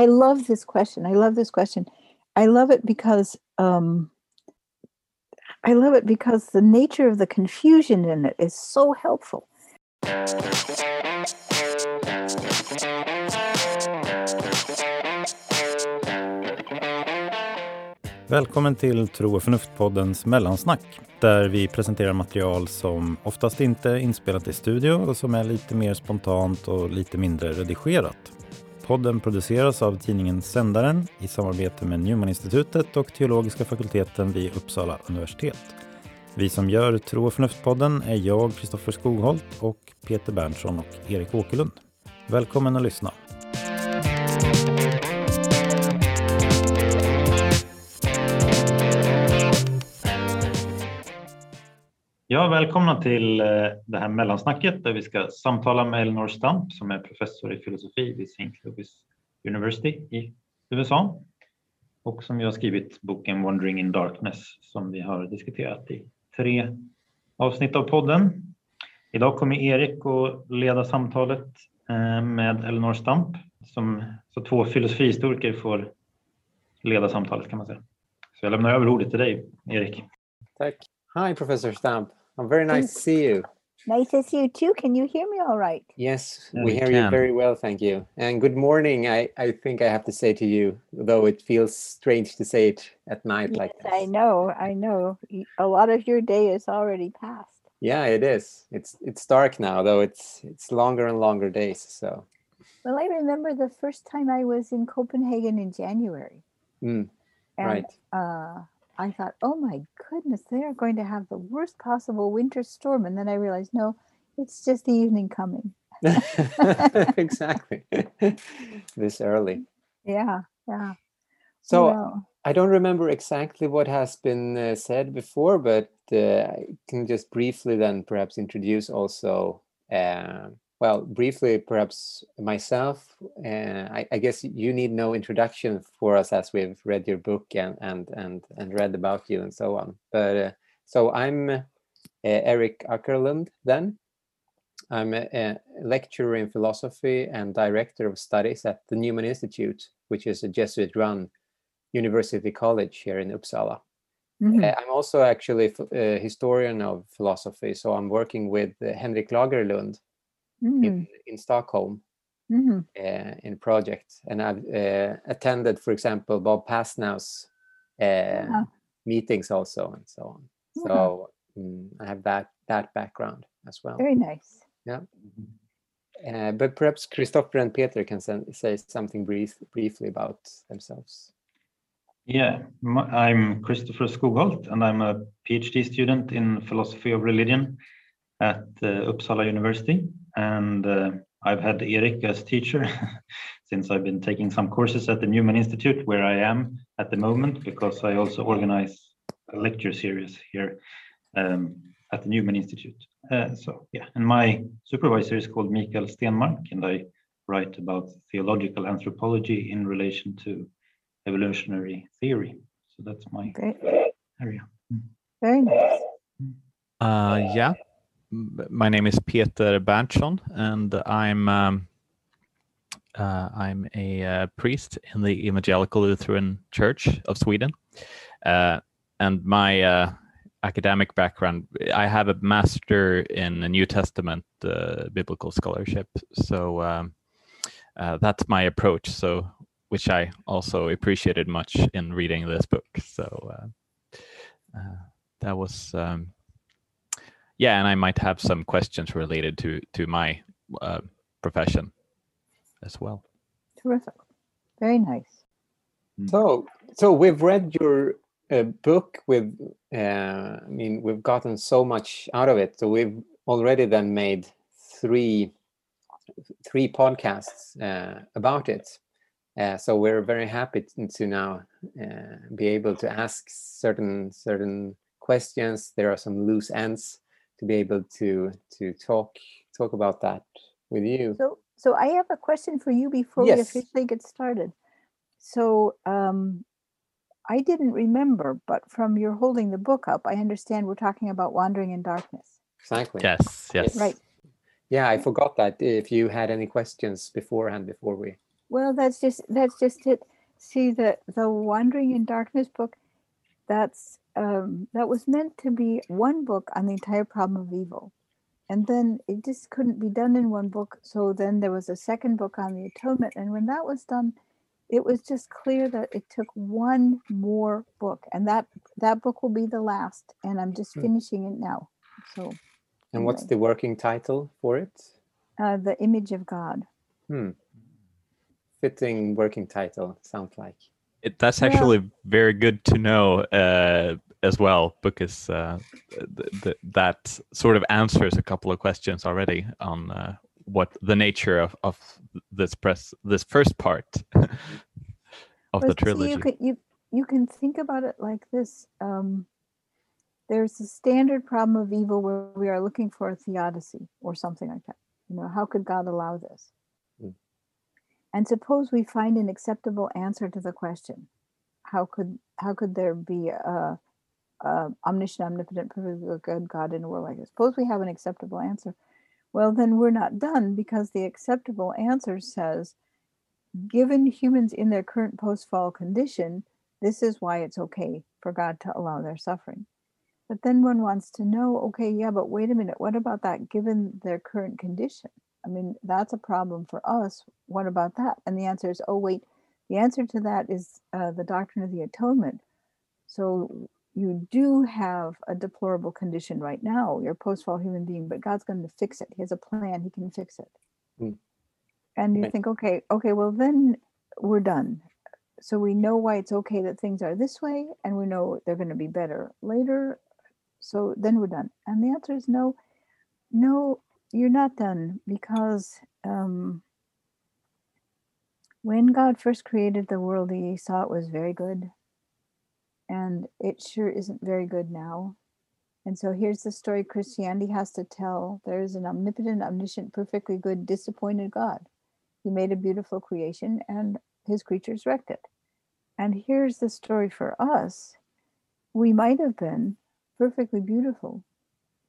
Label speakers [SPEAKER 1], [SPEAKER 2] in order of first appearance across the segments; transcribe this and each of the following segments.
[SPEAKER 1] I love this question. I love this question. I love it because um, I love it because the nature of the confusion in it is so helpful.
[SPEAKER 2] Välkommen till Tro och förnuft-poddens mellansnack där vi presenterar material som oftast inte är inspelat i studio och som är lite mer spontant och lite mindre redigerat. Podden produceras av tidningen Sändaren i samarbete med Newman-institutet och teologiska fakulteten vid Uppsala universitet. Vi som gör Tro och förnuft-podden är jag, Kristoffer Skogholt och Peter Berntsson och Erik Åkerlund. Välkommen att lyssna! Ja, välkomna till eh, det här mellansnacket där vi ska samtala med Elinor Stump som är professor i filosofi vid St. Louis University i USA och som jag har skrivit boken Wandering in Darkness som vi har diskuterat i tre avsnitt av podden. Idag kommer Erik att leda samtalet eh, med Elinor Stump som så två filosofihistoriker får leda samtalet kan man säga. Så jag lämnar över ordet till dig, Erik.
[SPEAKER 3] Tack. Hi, Professor Stump. I'm very nice to see you.
[SPEAKER 1] Nice to see you too. Can you hear me all right?
[SPEAKER 3] Yes, yeah, we, we, hear can. you very well, thank you. And good morning, I, I think I have to say to you, though it feels strange to say it at night
[SPEAKER 1] yes,
[SPEAKER 3] like this.
[SPEAKER 1] I know, I know. A lot of your day is already past.
[SPEAKER 3] Yeah, it is. It's it's dark now, though it's it's longer and longer days. So
[SPEAKER 1] well, I remember the first time I was in Copenhagen in January.
[SPEAKER 3] Mm,
[SPEAKER 1] and,
[SPEAKER 3] right.
[SPEAKER 1] Uh, I thought, oh my goodness, they are going to have the worst possible winter storm. And then I realized, no, it's just the evening coming.
[SPEAKER 3] exactly. this early.
[SPEAKER 1] Yeah, yeah.
[SPEAKER 3] So I don't remember exactly what has been uh, said before, but uh, I can just briefly then perhaps introduce also uh, well, briefly, perhaps myself. Uh, I, I, guess you need no introduction for us as we've read your book and and and and read about you and so on. But uh, so I'm uh, Erik Åkerlund. Then I'm a, a, lecturer in philosophy and director of studies at the Newman Institute, which is a Jesuit-run university college here in Uppsala. Mm-hmm. Uh, I'm also actually a historian of philosophy, so I'm working with uh, Henrik Lagerlund mm. in, in Stockholm mm-hmm. uh, in project. And I've uh, attended, for example, Bob Pasnau's uh, yeah. meetings also and so on. Yeah. So um, I have that that background as well.
[SPEAKER 1] Very nice.
[SPEAKER 3] Yeah. Uh, but perhaps Kristoffer and Peter can send, say something brief, briefly about themselves.
[SPEAKER 2] Yeah, I'm Kristoffer Skogholt, and I'm a PhD student in philosophy of religion at uh, Uppsala University and uh, I've had Erik as teacher since I've been taking some courses at the Newman Institute where I am at the moment because I also organize a lecture series here um, at the Newman Institute. Uh, so yeah, and my supervisor is called Mikael Stenmark and I write about theological anthropology in relation to evolutionary theory. So that's my Great. area.
[SPEAKER 1] Very nice.
[SPEAKER 4] Uh, yeah, my name is Peter Berntsson, and I'm um, uh, I'm a uh, priest in the Evangelical Lutheran Church of Sweden, uh, and my uh, academic background I have a master in New Testament uh, biblical scholarship, so um, uh, that's my approach. So, which I also appreciated much in reading this book. So that was. Um, yeah, and I might have some questions related to to my uh, profession as well.
[SPEAKER 1] Terrific, very nice.
[SPEAKER 3] Hmm. So, so we've read your uh, book. We've, uh, I mean, we've gotten so much out of it. So we've already then made three three podcasts uh, about it. Uh, so we're very happy to now uh, be able to ask certain certain questions. There are some loose ends to be able to to talk talk about that with you.
[SPEAKER 1] So so I have a question for you before yes. we officially get started. So um, I didn't remember, but from your holding the book up, I understand we're talking about wandering in darkness.
[SPEAKER 3] Exactly.
[SPEAKER 4] Yes. Yes.
[SPEAKER 1] Right.
[SPEAKER 3] Yeah, I forgot that. If you had any questions beforehand, before we
[SPEAKER 1] Well, that's just that's just it. See the the Wandering in Darkness book. That's um, that was meant to be one book on the entire problem of evil, and then it just couldn't be done in one book. So then there was a second book on the atonement, and when that was done, it was just clear that it took one more book, and that that book will be the last. And I'm just hmm. finishing it now. So. And
[SPEAKER 3] anyway. what's the working title for it?
[SPEAKER 1] Uh, the image of God.
[SPEAKER 3] Hmm. Fitting working title sounds like.
[SPEAKER 4] It, that's actually yeah. very good to know uh, as well because uh, th- th- that sort of answers a couple of questions already on uh, what the nature of, of this press this first part of the trilogy.
[SPEAKER 1] you, can, you you can think about it like this. Um, there's a standard problem of evil where we are looking for a theodicy or something like that. You know, how could God allow this? And suppose we find an acceptable answer to the question, how could how could there be a, a omniscient, omnipotent, perfect good God in a world like this? Suppose we have an acceptable answer. Well, then we're not done because the acceptable answer says, given humans in their current post-fall condition, this is why it's okay for God to allow their suffering. But then one wants to know, okay, yeah, but wait a minute, what about that given their current condition? I mean, that's a problem for us. What about that? And the answer is, oh, wait, the answer to that is uh, the doctrine of the atonement. So you do have a deplorable condition right now. You're a post-fall human being, but God's going to fix it. He has a plan. He can fix it. Mm. And you think, okay, okay, well then we're done. So we know why it's okay that things are this way, and we know they're going to be better later. So then we're done. And the answer is no, no, you're not done because um, when God first created the world, He saw it was very good and it sure isn't very good now. And so here's the story Christianity has to tell. There is an omnipotent, omniscient, perfectly good, disappointed God. He made a beautiful creation and his creatures wrecked it. And here's the story for us. We might have been perfectly beautiful,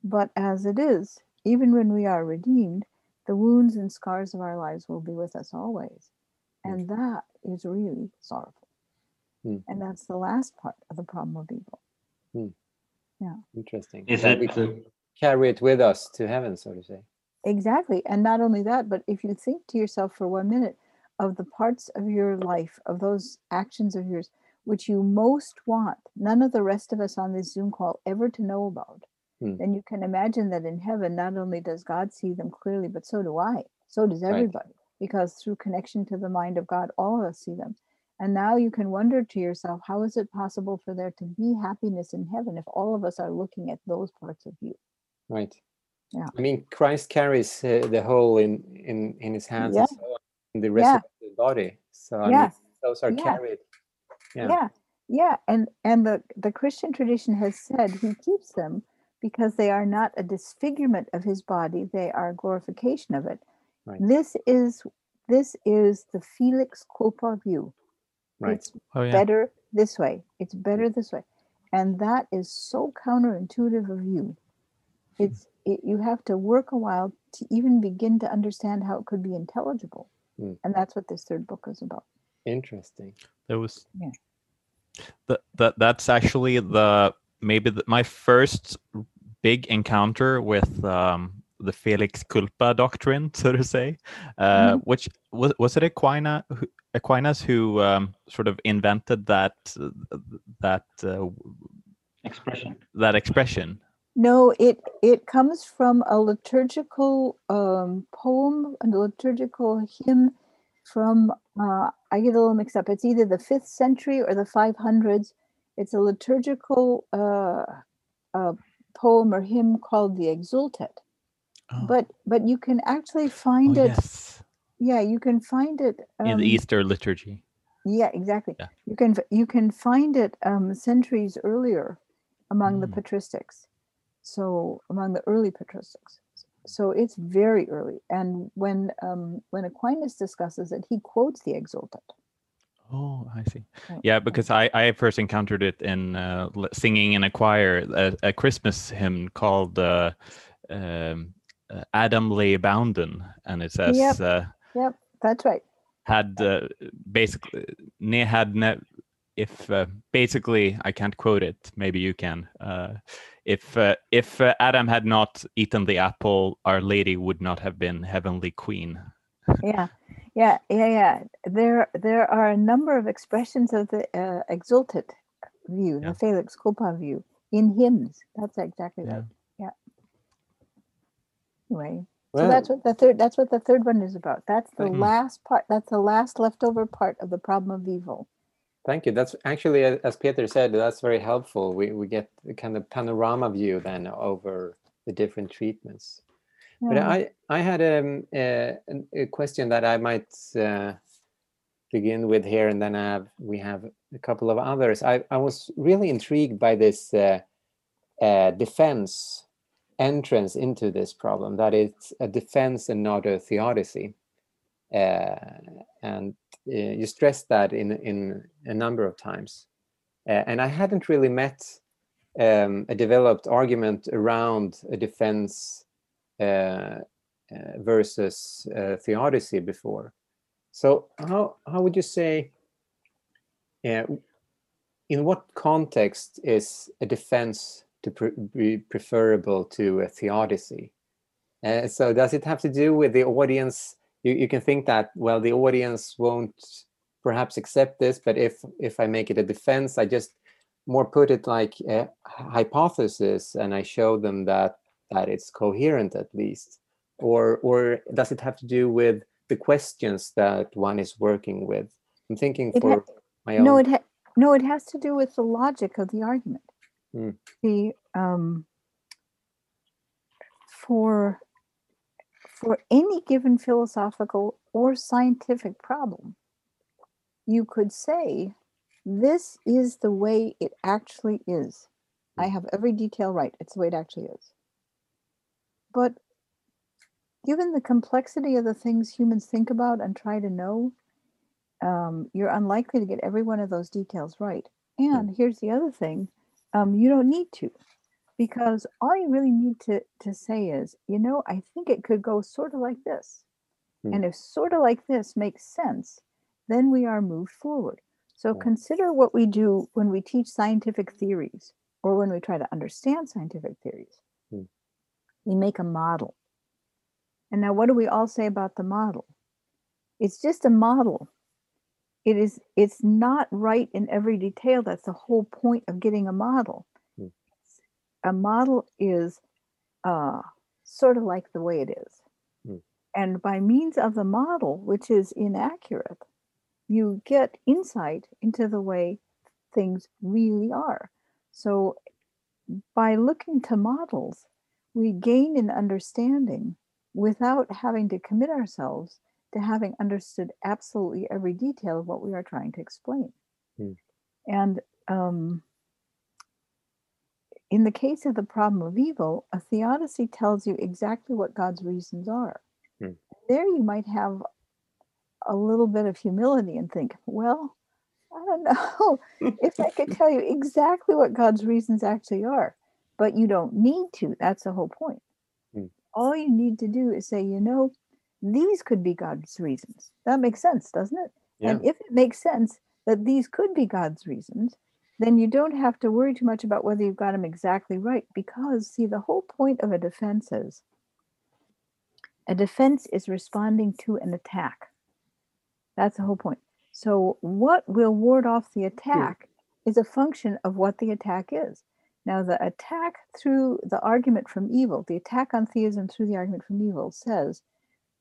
[SPEAKER 1] but as it is, even when we are redeemed, the wounds and scars of our lives will be with us always. And that is really sorrowful. Hmm. And that's the last part of the problem of evil. Hmm. Yeah.
[SPEAKER 3] Interesting. Is that it, we can carry it with us to heaven, so to say.
[SPEAKER 1] Exactly. And not only that, but if you think to yourself for one minute of the parts of your life, of those actions of yours, which you most want none of the rest of us on this Zoom call ever to know about, hmm. then you can imagine that in heaven, not only does God see them clearly, but so do I. So does everybody. Right. Because through connection to the mind of God, all of us see them. And now you can wonder to yourself, how is it possible for there to be happiness in heaven if all of us are looking at those parts of you?
[SPEAKER 3] Right. Yeah. I mean, Christ carries uh, the whole in in in his hands yeah. so in the rest yeah. of the body. So I yeah. mean, those are yeah. carried.
[SPEAKER 1] Yeah. Yeah. Yeah. And and the the Christian tradition has said he keeps them because they are not a disfigurement of his body; they are a glorification of it. Right. This is this is the Felix culpa view Right. It's oh, yeah. better this way. It's better this way. And that is so counterintuitive of you. Hmm. It's it, you have to work a while to even begin to understand how it could be intelligible. Mm. And that's what this third book is about.
[SPEAKER 3] Interesting.
[SPEAKER 4] There was yeah. That that that's actually the maybe the, my first big encounter with um, the Felix Culpa doctrine, so to say, uh, mm-hmm. which was was it Aquinas who, Aquinas who um, sort of invented that that uh,
[SPEAKER 2] expression.
[SPEAKER 4] That expression.
[SPEAKER 1] No, it it comes from a liturgical um, poem, and a liturgical hymn from uh, I get a little mixed up. It's either the fifth century or the five hundreds. It's a liturgical uh, uh, poem or hymn called the Exultet Oh. But but you can actually find oh, it. Yes. Yeah, you can find it
[SPEAKER 4] um, in the um, Easter liturgy.
[SPEAKER 1] Yeah, exactly. Yeah. You can you can find it um, centuries earlier among mm. the patristics. So among the early patristics. So it's very early. And when um, when Aquinas discusses it, he quotes the Exultet.
[SPEAKER 4] Oh, I see. Yeah, because I, I first encountered it in uh, singing in a choir, a, a Christmas hymn called uh, um, uh, Adam lay bounden, and it says,
[SPEAKER 1] yep, uh, yep, that's right.
[SPEAKER 4] had uh, basically had ne- if uh, basically I can't quote it. Maybe you can. Uh, if uh, if uh, Adam had not eaten the apple, Our Lady would not have been heavenly queen.
[SPEAKER 1] yeah, yeah, yeah, yeah. There there are a number of expressions of the uh, exultet view, yeah. the Felix Culpa view, in hymns. That's exactly yeah. right. Yeah. Anyway, well, so that's what the third. That's what the third one is about. That's the mm-hmm. last part. That's the last leftover part of the problem of evil.
[SPEAKER 3] Thank you. That's actually, as Peter said, that's very helpful. We we get a kind of panorama view then over the different treatments. Yeah. But I I had um, a, a question that I might uh, begin with here, and then I have, we have a couple of others. I I was really intrigued by this uh, uh, defense entrance into this problem. That it's a defense and not a theodicy. Uh, and uh, you stressed that in in a number of times, uh, and I hadn't really met um, a developed argument around a defense versus theodicy before. So how how would you say? In what context is a defense to pre be preferable to a theodicy? Uh, so does it have to do with the audience you, you can think that well the audience won't perhaps accept this but if if i make it a defense i just more put it like a hypothesis and i show them that that it's coherent at least or or does it have to do with the questions that one is working with i'm thinking it for my own
[SPEAKER 1] no it ha- no it has to do with the logic of the argument mm. the um for for any given philosophical or scientific problem, you could say, this is the way it actually is. I have every detail right. It's the way it actually is. But given the complexity of the things humans think about and try to know, um, you're unlikely to get every one of those details right. And here's the other thing um, you don't need to because all you really need to, to say is, you know, I think it could go sort of like this. Hmm. And if sort of like this makes sense, then we are moved forward. So consider what we do when we teach scientific theories or when we try to understand scientific theories. Hmm. We make a model. And now what do we all say about the model? It's just a model. It is it's not right in every detail. That's the whole point of getting a model a model is uh, sort of like the way it is. Hmm. And by means of the model, which is inaccurate, you get insight into the way things really are. So by looking to models, we gain an understanding without having to commit ourselves to having understood absolutely every detail of what we are trying to explain. Hmm. And um, in the case of the problem of evil, a theodicy tells you exactly what God's reasons are. Hmm. There you might have a little bit of humility and think, well, I don't know if I could tell you exactly what God's reasons actually are, but you don't need to. That's the whole point. Hmm. All you need to do is say, you know, these could be God's reasons. That makes sense, doesn't it? Yeah. And if it makes sense that these could be God's reasons, then you don't have to worry too much about whether you've got them exactly right because see the whole point of a defense is a defense is responding to an attack that's the whole point so what will ward off the attack is a function of what the attack is now the attack through the argument from evil the attack on theism through the argument from evil says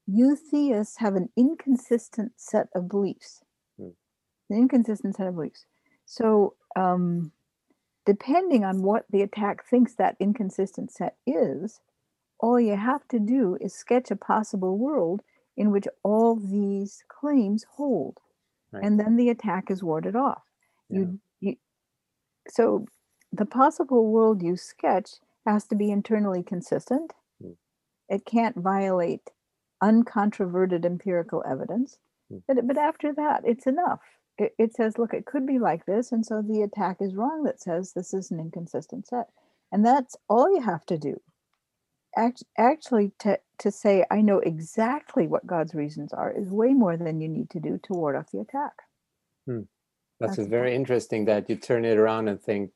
[SPEAKER 1] you theists have an inconsistent set of beliefs hmm. an inconsistent set of beliefs so um, depending on what the attack thinks that inconsistent set is, all you have to do is sketch a possible world in which all these claims hold. Right. And then the attack is warded off. Yeah. You, you, so the possible world you sketch has to be internally consistent. Mm. It can't violate uncontroverted empirical evidence. Mm. But, but after that, it's enough it, it says, look, it could be like this. And so the attack is wrong that says this is an inconsistent set. And that's all you have to do. Act, actually, to, to say, I know exactly what God's reasons are, is way more than you need to do to ward off the attack.
[SPEAKER 3] Hmm. That's, That's very interesting that you turn it around and think,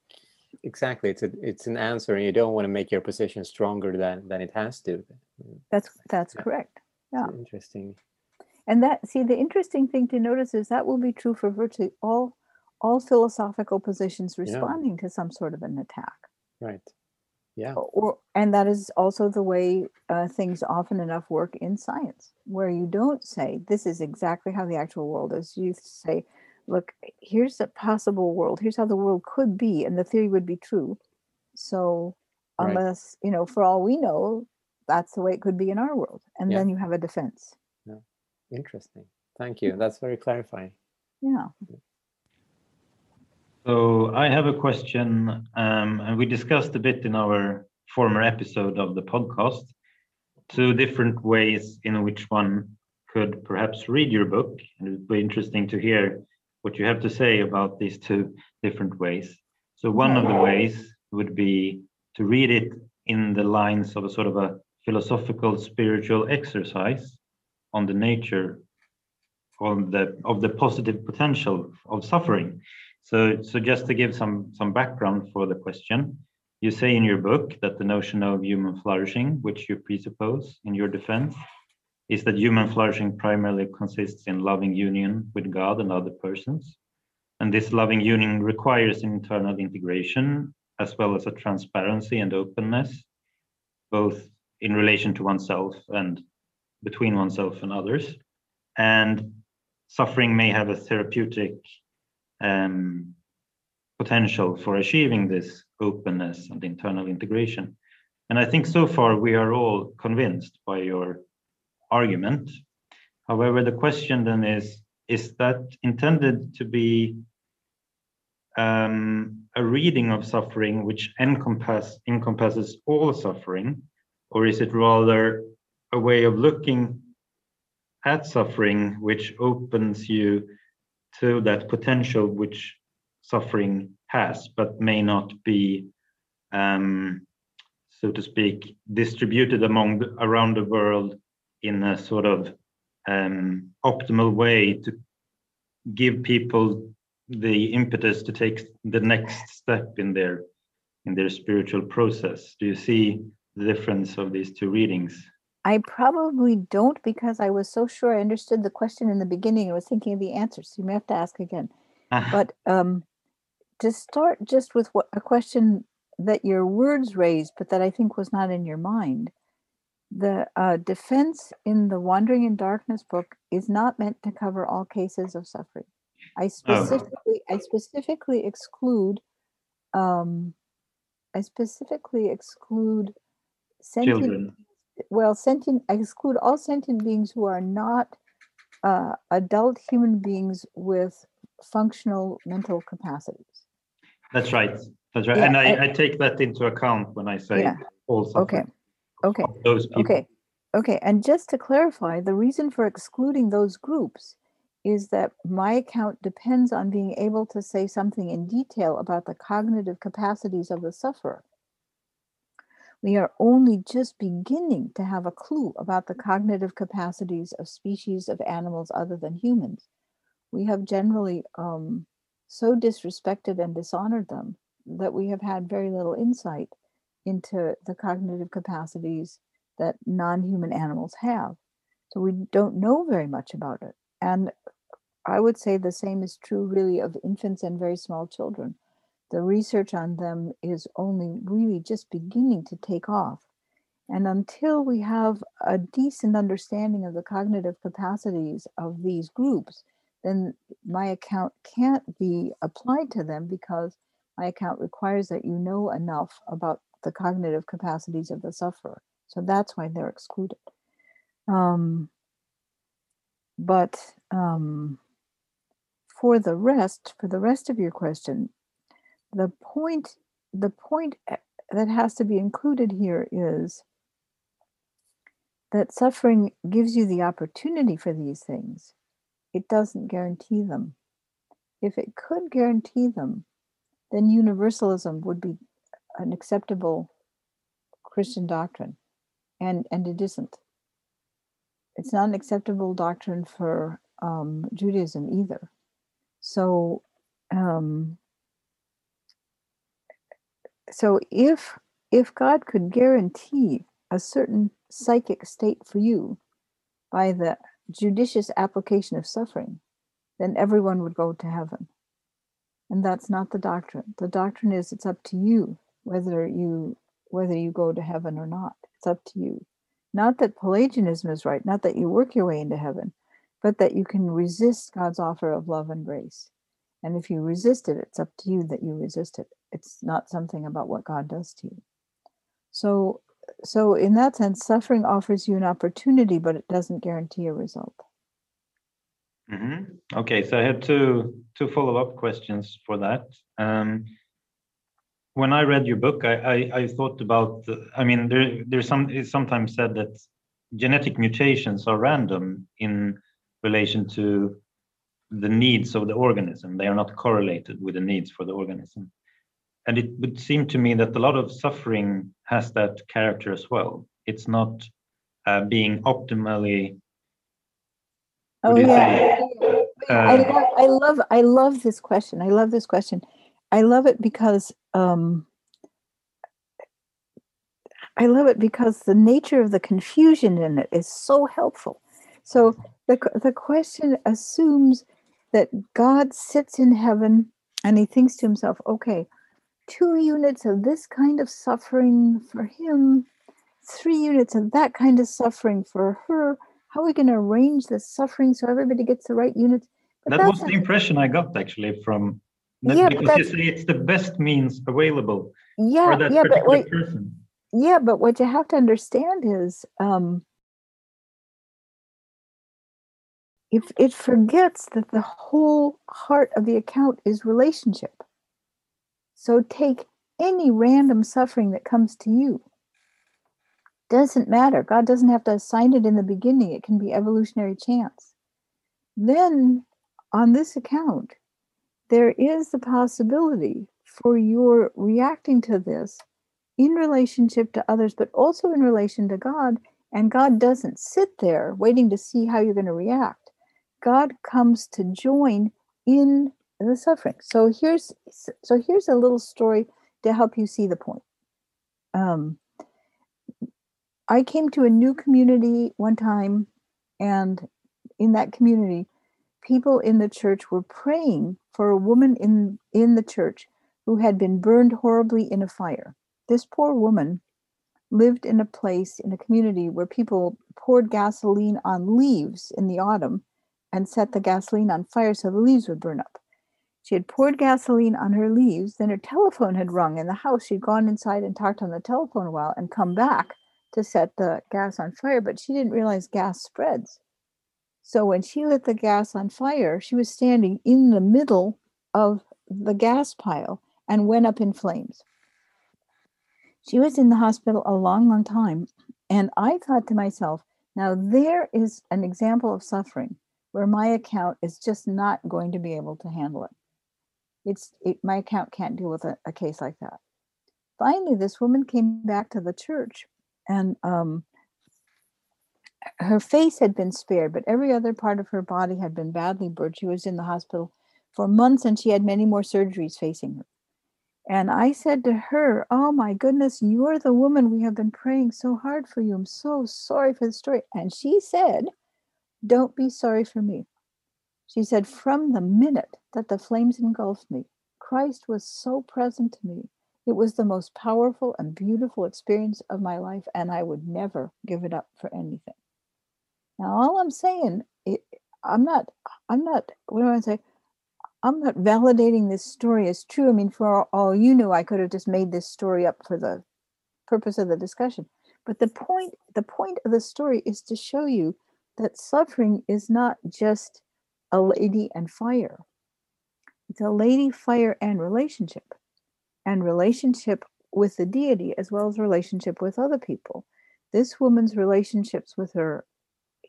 [SPEAKER 3] exactly, it's a, it's an answer, and you don't want to make your position stronger than than it has to.
[SPEAKER 1] That's that's yeah. correct. Yeah,
[SPEAKER 3] interesting.
[SPEAKER 1] And that see the interesting thing to notice is that will be true for virtually all all philosophical positions responding yeah. to some sort of an attack.
[SPEAKER 3] Right. Yeah.
[SPEAKER 1] Or and that is also the way uh, things often enough work in science, where you don't say this is exactly how the actual world is. You say, look, here's a possible world. Here's how the world could be, and the theory would be true. So unless right. you know, for all we know, that's the way it could be in our world, and yeah. then you have a defense.
[SPEAKER 3] Yeah. Interesting. Thank you. That's very clarifying.
[SPEAKER 1] Yeah.
[SPEAKER 2] So I have a question, um, and we discussed a bit in our former episode of the podcast, two different ways in which one could perhaps read your book. And it would be interesting to hear what you have to say about these two different ways. So one of the ways would be to read it in the lines of a sort of a philosophical spiritual exercise on the nature on the of the positive potential of suffering so, so just to give some, some background for the question, you say in your book that the notion of human flourishing, which you presuppose in your defense, is that human flourishing primarily consists in loving union with God and other persons. And this loving union requires internal integration as well as a transparency and openness, both in relation to oneself and between oneself and others. And suffering may have a therapeutic um, potential for achieving this openness and internal integration. And I think so far we are all convinced by your argument. However, the question then is, is that intended to be um, a reading of suffering which encompass, encompasses all suffering, or is it rather a way of looking at suffering which opens you to that potential which suffering has, but may not be, um, so to speak, distributed among the, around the world in a sort of um, optimal way to give people the impetus to take the next step in their in their spiritual process. Do you see the difference of these two readings?
[SPEAKER 1] I probably don't because I was so sure I understood the question in the beginning. I was thinking of the answer, so you may have to ask again. Uh-huh. But um, to start just with what a question that your words raised, but that I think was not in your mind. The uh, defense in the Wandering in Darkness book is not meant to cover all cases of suffering. I oh. specifically, oh. I specifically exclude, um, I specifically exclude sentient Children well, sentient, I exclude all sentient beings who are not uh, adult human beings with functional mental capacities.
[SPEAKER 2] That's right. That's right. Yeah, and I, I, I, take that into account when I say yeah. also.
[SPEAKER 1] Okay. Okay. Those people. Okay. Okay. And just to clarify, the reason for excluding those groups is that my account depends on being able to say something in detail about the cognitive capacities of the sufferer we are only just beginning to have a clue about the cognitive capacities of species of animals other than humans. We have generally um, so disrespected and dishonored them that we have had very little insight into the cognitive capacities that non human animals have. So we don't know very much about it. And I would say the same is true, really, of infants and very small children the research on them is only really just beginning to take off. And until we have a decent understanding of the cognitive capacities of these groups, then my account can't be applied to them because my account requires that you know enough about the cognitive capacities of the sufferer. So that's why they're excluded. Um, but um, for the rest, for the rest of your question, the point the point eh, that has to be included here is that suffering gives you the opportunity for these things it doesn't guarantee them if it could guarantee them then universalism would be an acceptable christian doctrine and and it isn't it's not an acceptable doctrine for um, Judaism either. So, um, so if if God could guarantee a certain psychic state for you by the judicious application of suffering, then everyone would go to heaven. And that's not the doctrine. The doctrine is it's up to you whether you whether you go to heaven or not. It's up to you. Not that Pelagianism is right, not that you work your way into heaven, but that you can resist God's offer of love and grace. And if you resist it, it's up to you that you resist it. It's not something about what God does to you. So, so in that sense, suffering offers you an opportunity, but it doesn't guarantee a result.
[SPEAKER 2] Mm-hmm. Okay, so I have two two follow up questions for that. Um, when I read your book, I I, I thought about. The, I mean, there there's some. It's sometimes said that genetic mutations are random in relation to the needs of the organism. They are not correlated with the needs for the organism. And it would seem to me that a lot of suffering has that character as well. It's not uh, being optimally.
[SPEAKER 1] Oh yeah. Uh, I, love, I love I love this question. I love this question. I love it because um, I love it because the nature of the confusion in it is so helpful. So the the question assumes that God sits in heaven and he thinks to himself, okay, two units of this kind of suffering for him, three units of that kind of suffering for her. How are we going to arrange the suffering so everybody gets the right units?
[SPEAKER 2] But that was the impression I got actually from yeah, because you say it's the best means available
[SPEAKER 1] yeah, for that yeah, particular but person. Yeah, but what you have to understand is um, if it forgets that the whole heart of the account is relationship. So take any random suffering that comes to you. Doesn't matter. God doesn't have to assign it in the beginning. It can be evolutionary chance. Then on this account, there is the possibility for your reacting to this in relationship to others, but also in relation to God. And God doesn't sit there waiting to see how you're going to react. God comes to join in the suffering. So here's so here's a little story to help you see the point. Um, I came to a new community one time, and in that community, people in the church were praying for a woman in, in the church who had been burned horribly in a fire. This poor woman lived in a place in a community where people poured gasoline on leaves in the autumn and set the gasoline on fire so the leaves would burn up. She had poured gasoline on her leaves, then her telephone had rung in the house. She'd gone inside and talked on the telephone a while and come back to set the gas on fire, but she didn't realize gas spreads. So when she lit the gas on fire, she was standing in the middle of the gas pile and went up in flames. She was in the hospital a long, long time. And I thought to myself, now there is an example of suffering where my account is just not going to be able to handle it. It's it, my account can't deal with a, a, case like that. Finally, this woman came back to the church and um, her face had been spared, but every other part of her body had been badly burned. She was in the hospital for months and she had many more surgeries facing her. And I said to her, Oh my goodness, you're the woman we have been praying so hard for you. I'm so sorry for the story. And she said, Don't be sorry for me. She said, From the minute that the flames engulfed me, Christ was so present to me. It was the most powerful and beautiful experience of my life, and I would never give it up for anything. Now, all I'm saying, I'm not, I'm not, what do I say? I'm not validating this story as true. I mean, for all you know, I could have just made this story up for the purpose of the discussion. But the point, the point of the story is to show you that suffering is not just a lady and fire. It's a lady, fire, and relationship, and relationship with the deity as well as relationship with other people. This woman's relationships with her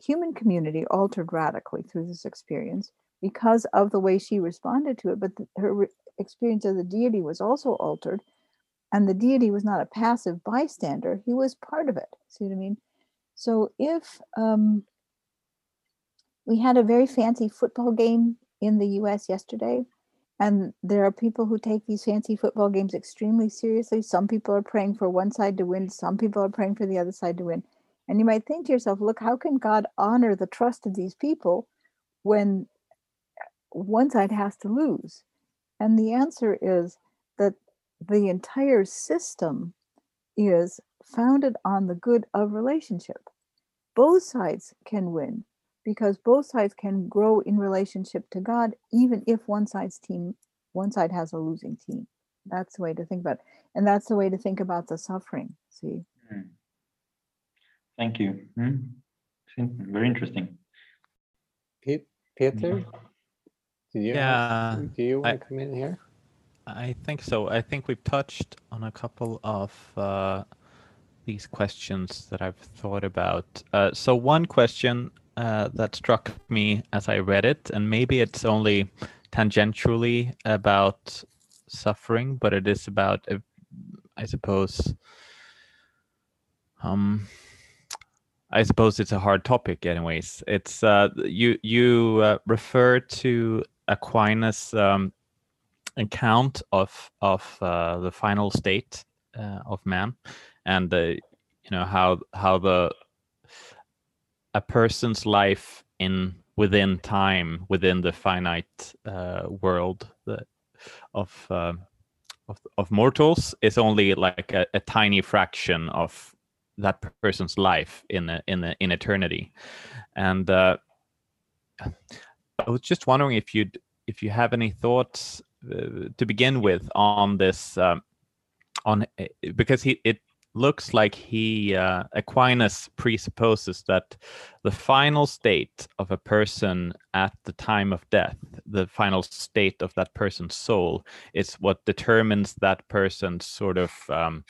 [SPEAKER 1] human community altered radically through this experience because of the way she responded to it. But the, her re- experience of the deity was also altered. And the deity was not a passive bystander, he was part of it. See what I mean? So if um, we had a very fancy football game in the US yesterday. And there are people who take these fancy football games extremely seriously. Some people are praying for one side to win, some people are praying for the other side to win. And you might think to yourself, look, how can God honor the trust of these people when one side has to lose? And the answer is that the entire system is founded on the good of relationship. Both sides can win because both sides can grow in relationship to God, even if one side's team, one side has a losing team. That's the way to think about it. And that's the way to think about the suffering. See? Mm.
[SPEAKER 2] Thank you. Mm. Very interesting.
[SPEAKER 3] Peter, mm-hmm. do you,
[SPEAKER 4] yeah,
[SPEAKER 3] do you want I, to come in here?
[SPEAKER 4] I think so. I think we've touched on a couple of uh, these questions that I've thought about. Uh, so one question uh, that struck me as I read it, and maybe it's only tangentially about suffering, but it is about, uh, I suppose, um, I suppose it's a hard topic. Anyways, it's uh, you you uh, refer to Aquinas' um, account of of uh, the final state uh, of man, and uh, you know how how the a person's life in within time within the finite uh, world of, uh, of of mortals is only like a, a, tiny fraction of that person's life in a, in a, in eternity. And uh, i was just wondering if you'd if you have any thoughts uh, to begin with on this um, on eh, because he it looks like he uh, Aquinas presupposes that the final state of a person at the time of death, the final state of that person's soul, is what determines that person's sort of um,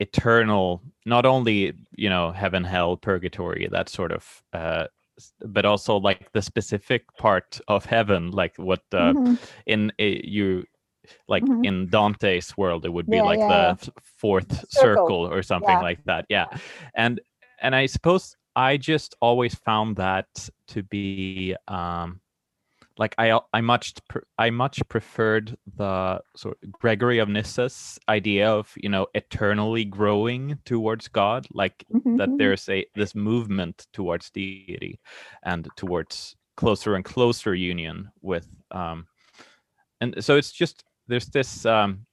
[SPEAKER 4] eternal, not only you know heaven, hell, purgatory, that sort of. Uh, but also like the specific part of heaven like what uh, mm-hmm. in uh, you like mm-hmm. in Dante's world, it would be yeah, like yeah, the yeah. fourth circle. circle. or something like that. Yeah. And and I suppose I just always found that to be um like I I much I much preferred the sort of Gregory of Nyssa's idea of you know eternally growing towards God, like mm-hmm. that there's a this movement towards deity and towards closer and closer union with um and so it's just there's this um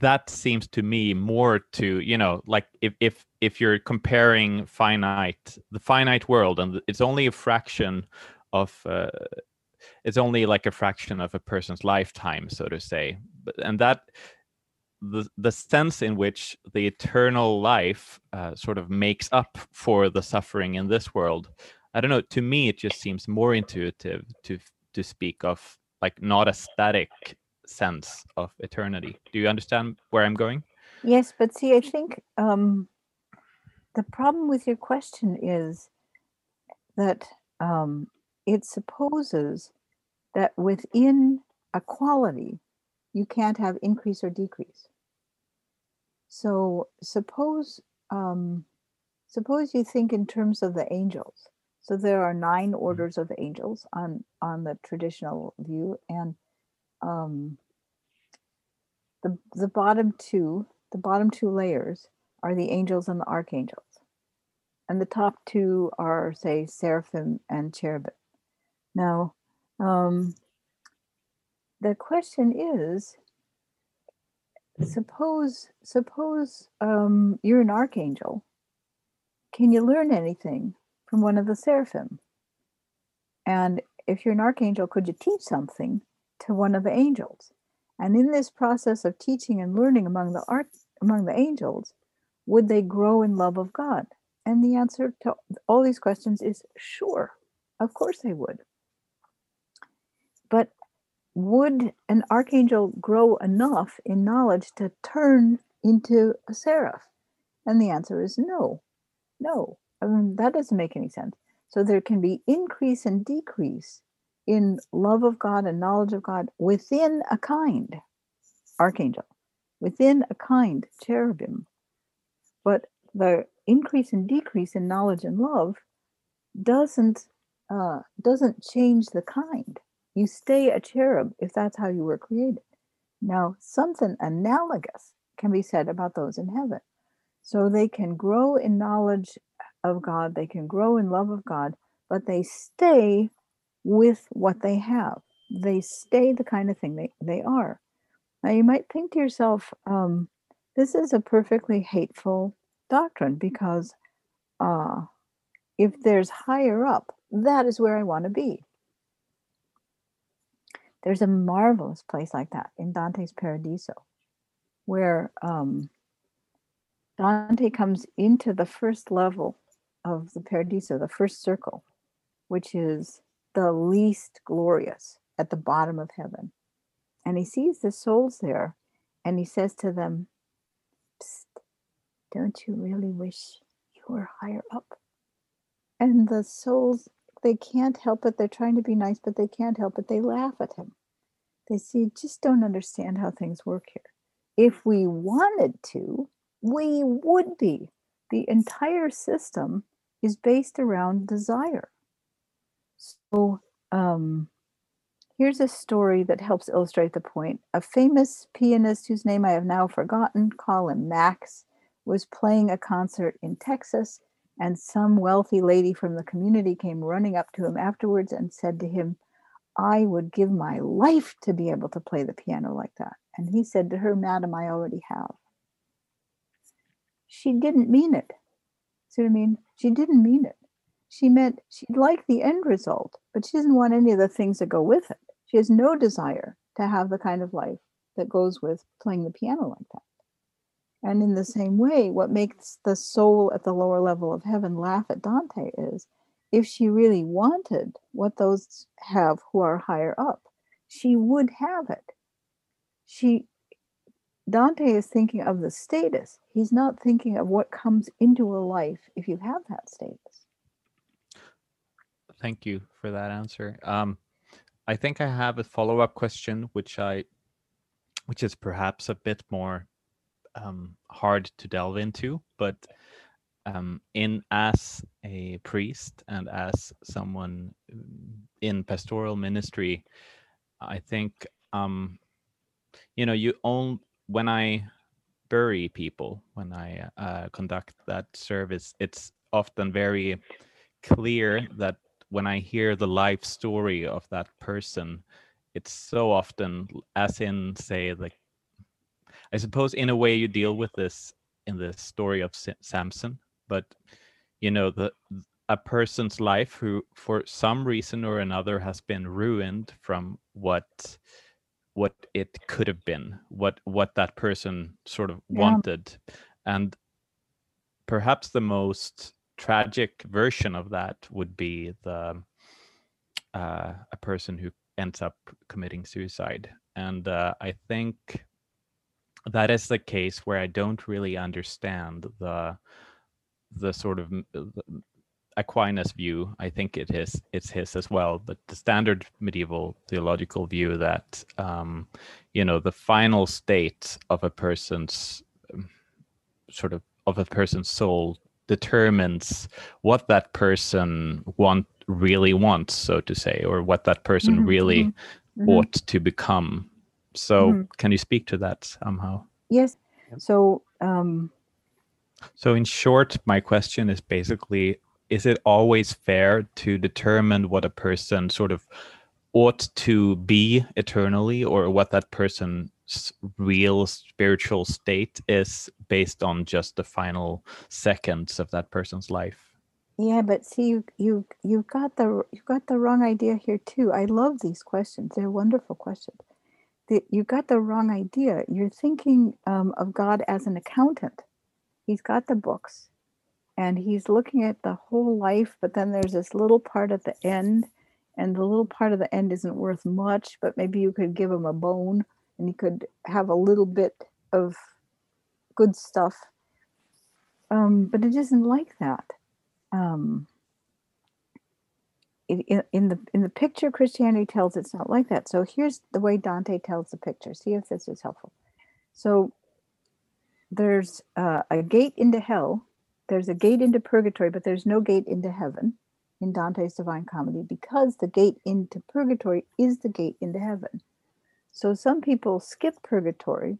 [SPEAKER 4] that seems to me more to you know like if if if you're comparing finite the finite world and it's only a fraction of uh, it's only like a fraction of a person's lifetime so to say but, and that the the sense in which the eternal life uh, sort of makes up for the suffering in this world i don't know to me it just seems more intuitive to to speak of like not a static sense of eternity. Do you understand where I'm going?
[SPEAKER 1] Yes, but see, I think um, the problem with your question is that um, it supposes that within a quality, you can't have increase or decrease. So suppose um, suppose you think in terms of the angels. So there are nine mm-hmm. orders of angels on on the traditional view, and um, the the bottom two, the bottom two layers are the angels and the archangels, and the top two are say seraphim and cherubim. Now, um, the question is, suppose suppose um, you're an archangel. Can you learn anything from one of the seraphim? And if you're an archangel, could you teach something to one of the angels. And in this process of teaching and learning among the art, among the angels, would they grow in love of God? And the answer to all these questions is sure. Of course they would. But would an archangel grow enough in knowledge to turn into a seraph? And the answer is no. No. I mean, that doesn't make any sense. So there can be increase and decrease in love of God and knowledge of God within a kind archangel, within a kind cherubim. But the increase and decrease in knowledge and love doesn't uh, doesn't change the kind. You stay a cherub if that's how you were created. Now, something analogous can be said about those in heaven. So they can grow in knowledge of God, they can grow in love of God, but they stay with what they have. They stay the kind of thing they, they are. Now, you might think to yourself, um, this is a perfectly hateful doctrine because uh, if there's higher up, that is where I want to be. There's a marvelous place like that in Dante's Paradiso, where um, Dante comes into the first level of the Paradiso, the first circle, which is the least glorious at the bottom of heaven. And he sees the souls there and he says to them, Don't you really wish you were higher up? And the souls, they can't help it. They're trying to be nice, but they can't help it. They laugh at him. They say, just don't understand how things work here. If we wanted to, we would be. The entire system is based around desire. So, um, here's a story that helps illustrate the point. A famous pianist whose name I have now forgotten, him Max, was playing a concert in Texas, and some wealthy lady from the community came running up to him afterwards and said to him, I would give my life to be able to play the piano like that. And he said to her, Madam, I already have. She didn't mean it. See what I mean? She didn't mean it. She meant she'd like the end result, but she doesn't want any of the things that go with it. She has no desire to have the kind of life that goes with playing the piano like that. And in the same way, what makes the soul at the lower level of heaven laugh at Dante is if she really wanted what those have who are higher up, she would have it. She Dante is thinking of the status. He's not thinking of what comes into a life if you have that status.
[SPEAKER 4] Thank you for that answer. Um, I think I have a follow-up question, which I, which is perhaps a bit more um, hard to delve into, but um, in as a priest and as someone in pastoral ministry, I think um, you know you own when I bury people, when I uh, conduct that service, it's often very clear that when I hear the life story of that person, it's so often, as in, say, like, I suppose in a way you deal with this in the story of Samson, but you know, the a person's life who, for some reason or another, has been ruined from what what it could have been what what that person sort of yeah. wanted and perhaps the most tragic version of that would be the uh, a person who ends up committing suicide and uh, i think that is the case where i don't really understand the the sort of Aquinas view, I think it is it's his as well, but the standard medieval theological view that um, you know the final state of a person's um, sort of of a person's soul determines what that person want really wants, so to say, or what that person mm-hmm, really mm-hmm. mm-hmm. ought to become. So, mm-hmm. can you speak to that somehow?
[SPEAKER 1] Yes. So, um,
[SPEAKER 4] so in short, my question is basically is it always fair to determine what a person sort of ought to be eternally or what that person's real spiritual state is based on just the final seconds of that person's life
[SPEAKER 1] yeah but see you you you got the you got the wrong idea here too i love these questions they're wonderful questions the, you got the wrong idea you're thinking um, of god as an accountant he's got the books and he's looking at the whole life, but then there's this little part at the end, and the little part of the end isn't worth much, but maybe you could give him a bone and he could have a little bit of good stuff. Um, but it isn't like that. Um, in, in the in the picture Christianity tells it's not like that. So here's the way Dante tells the picture. See if this is helpful. So there's uh, a gate into hell there's a gate into purgatory, but there's no gate into heaven. in Dante's Divine Comedy because the gate into purgatory is the gate into heaven. So some people skip purgatory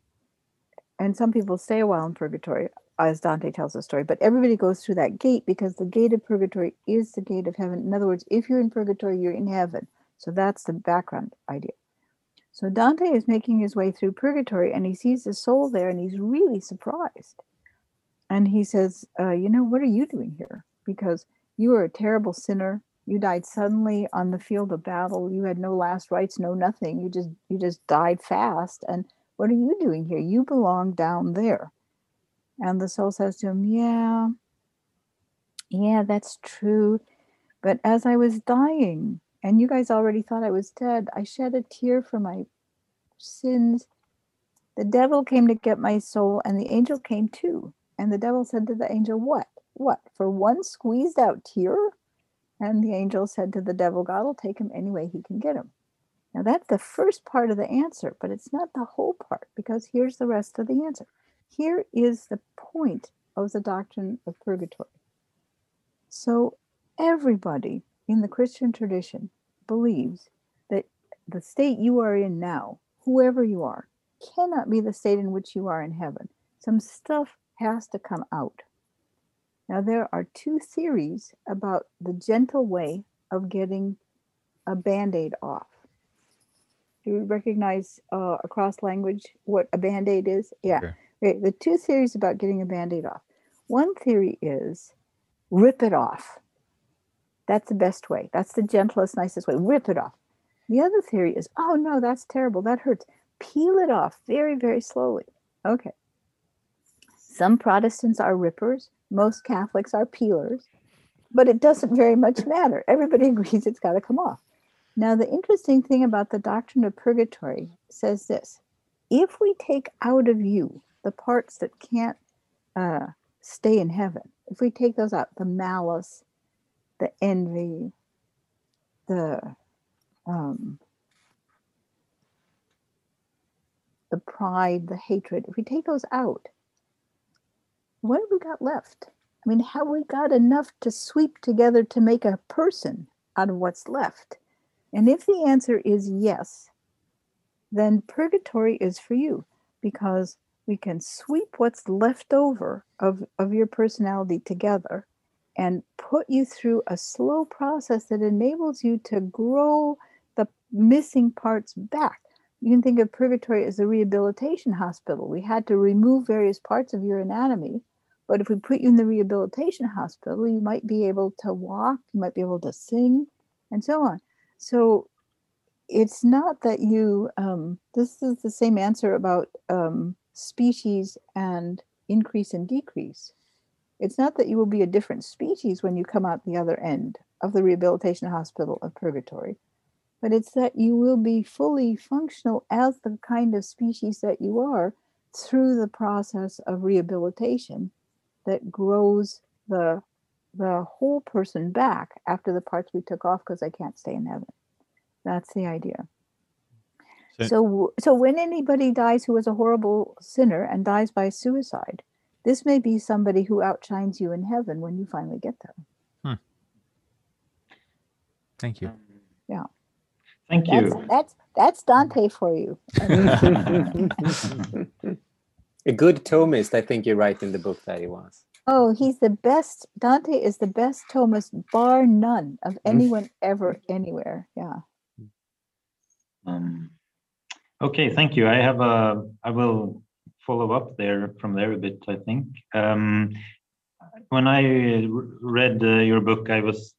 [SPEAKER 1] and some people stay a while in purgatory, as Dante tells the story, but everybody goes through that gate because the gate of purgatory is the gate of heaven. In other words, if you're in purgatory, you're in heaven. So that's the background idea. So Dante is making his way through purgatory and he sees a soul there and he's really surprised. And he says, uh, You know, what are you doing here? Because you are a terrible sinner. You died suddenly on the field of battle. You had no last rites, no nothing. You just you just died fast. And what are you doing here? You belong down there. And the soul says to him, Yeah, yeah, that's true. But as I was dying, and you guys already thought I was dead, I shed a tear for my sins. The devil came to get my soul, and the angel came too. And the devil said to the angel, What? What? For one squeezed out tear? And the angel said to the devil, God will take him any way he can get him. Now, that's the first part of the answer, but it's not the whole part because here's the rest of the answer. Here is the point of the doctrine of purgatory. So, everybody in the Christian tradition believes that the state you are in now, whoever you are, cannot be the state in which you are in heaven. Some stuff has to come out. Now, there are two theories about the gentle way of getting a band aid off. Do you recognize uh, across language what a band aid is? Yeah. Sure. Okay. The two theories about getting a band aid off. One theory is rip it off. That's the best way. That's the gentlest, nicest way. Rip it off. The other theory is, oh no, that's terrible. That hurts. Peel it off very, very slowly. Okay. Some Protestants are rippers, most Catholics are peelers, but it doesn't very much matter. Everybody agrees it's got to come off. Now, the interesting thing about the doctrine of purgatory says this if we take out of you the parts that can't uh, stay in heaven, if we take those out, the malice, the envy, the um, the pride, the hatred, if we take those out, what have we got left? I mean, have we got enough to sweep together to make a person out of what's left? And if the answer is yes, then purgatory is for you because we can sweep what's left over of, of your personality together and put you through a slow process that enables you to grow the missing parts back. You can think of purgatory as a rehabilitation hospital. We had to remove various parts of your anatomy. But if we put you in the rehabilitation hospital, you might be able to walk, you might be able to sing, and so on. So it's not that you, um, this is the same answer about um, species and increase and decrease. It's not that you will be a different species when you come out the other end of the rehabilitation hospital of purgatory, but it's that you will be fully functional as the kind of species that you are through the process of rehabilitation that grows the the whole person back after the parts we took off because I can't stay in heaven. That's the idea. So, so, so when anybody dies who is a horrible sinner and dies by suicide, this may be somebody who outshines you in heaven when you finally get there. Hmm.
[SPEAKER 4] Thank you.
[SPEAKER 1] Yeah.
[SPEAKER 2] Thank
[SPEAKER 1] you. That's, that's that's Dante for you.
[SPEAKER 3] a good Thomist, I think you write in the book that he was.
[SPEAKER 1] Oh, he's the best. Dante is the best Thomist, bar none, of mm. anyone ever, anywhere. Yeah.
[SPEAKER 2] Um, okay, thank you. I have a. I will follow up there from there a bit. I think. Um, when I read uh, your book, I was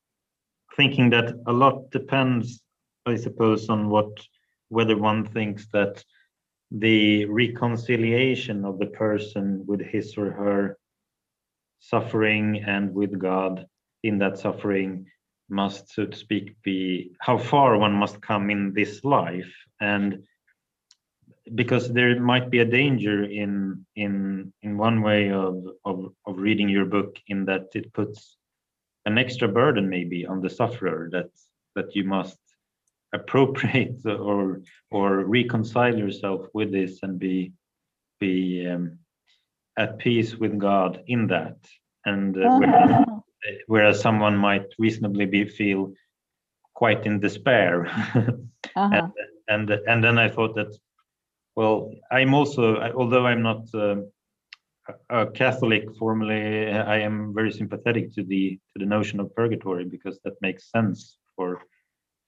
[SPEAKER 2] thinking that a lot depends, I suppose, on what whether one thinks that the reconciliation of the person with his or her suffering and with God in that suffering must, so to speak, be how far one must come in this life. And because there might be a danger in in in one way of, of of reading your book in that it puts an extra burden maybe on the sufferer that that you must appropriate or or reconcile yourself with this and be be um, at peace with God in that. And uh, whereas someone might reasonably be feel quite in despair. uh-huh. and, and and then I thought that, well, I'm also although I'm not uh, a Catholic formally, I am very sympathetic to the to the notion of purgatory because that makes sense for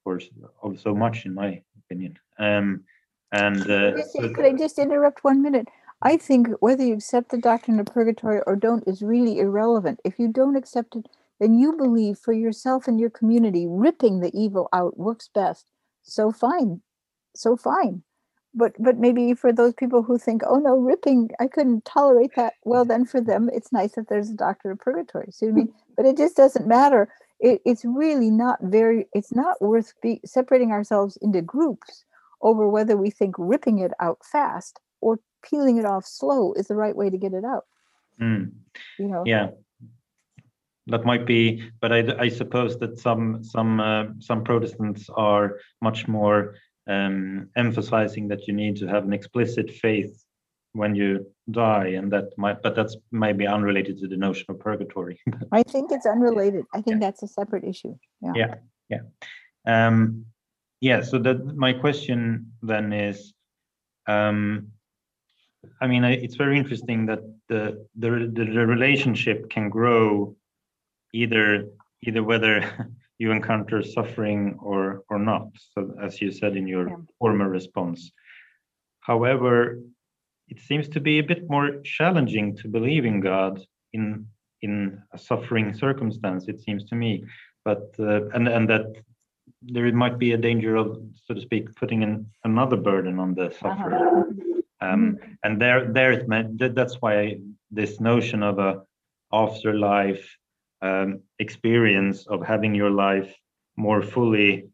[SPEAKER 2] for so much in my opinion. Um, and uh,
[SPEAKER 1] could I just interrupt one minute? I think whether you accept the doctrine of purgatory or don't is really irrelevant. If you don't accept it, then you believe for yourself and your community ripping the evil out works best. So fine, so fine. But but maybe for those people who think, oh no, ripping, I couldn't tolerate that. Well, then for them, it's nice that there's a doctor of purgatory. See what I mean? But it just doesn't matter. It, it's really not very. It's not worth be, separating ourselves into groups over whether we think ripping it out fast or peeling it off slow is the right way to get it out.
[SPEAKER 2] Mm. You know. Yeah, that might be, but I, I suppose that some some uh, some Protestants are much more um, emphasizing that you need to have an explicit faith when you die, and that might, but that's maybe unrelated to the notion of purgatory.
[SPEAKER 1] I think it's unrelated. I think yeah. that's a separate issue.
[SPEAKER 2] Yeah. Yeah. Yeah. Um, yeah. So that my question then is, um, I mean, it's very interesting that the, the the the relationship can grow either either whether you encounter suffering or or not. So as you said in your yeah. former response. However, it seems to be a bit more challenging to believe in God in in a suffering circumstance. It seems to me, but uh, and and that there might be a danger of, so to speak, putting in another burden on the sufferer. Uh-huh. Um, mm-hmm. and there, there it meant that, that's why this notion of a afterlife um, experience of having your life more fully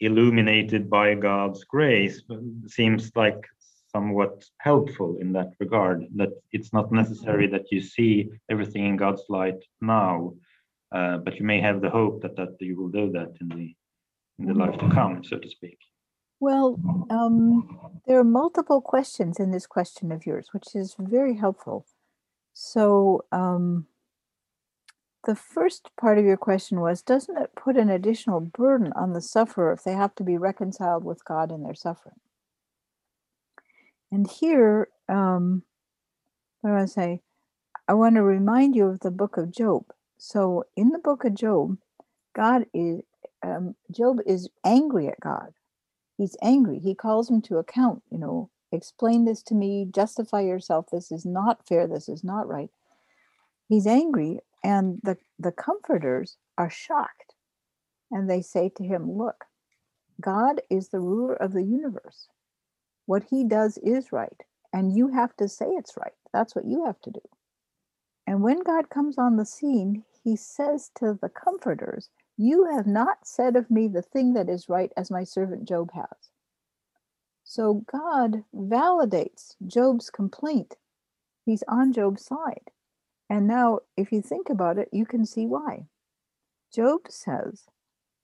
[SPEAKER 2] illuminated by God's grace seems like somewhat helpful in that regard. That it's not necessary that you see everything in God's light now, uh, but you may have the hope that that you will do that in the in the life to come, so to speak.
[SPEAKER 1] Well, um, there are multiple questions in this question of yours, which is very helpful. So, um, the first part of your question was Doesn't it put an additional burden on the sufferer if they have to be reconciled with God in their suffering? And here, um, what do I say? I want to remind you of the book of Job. So, in the book of Job, God is, um, Job is angry at God. He's angry. He calls him to account, you know, explain this to me, justify yourself. This is not fair. This is not right. He's angry and the, the comforters are shocked. And they say to him, Look, God is the ruler of the universe. What he does is right. And you have to say it's right. That's what you have to do. And when God comes on the scene, he says to the comforters, You have not said of me the thing that is right as my servant Job has. So God validates Job's complaint. He's on Job's side. And now, if you think about it, you can see why. Job says,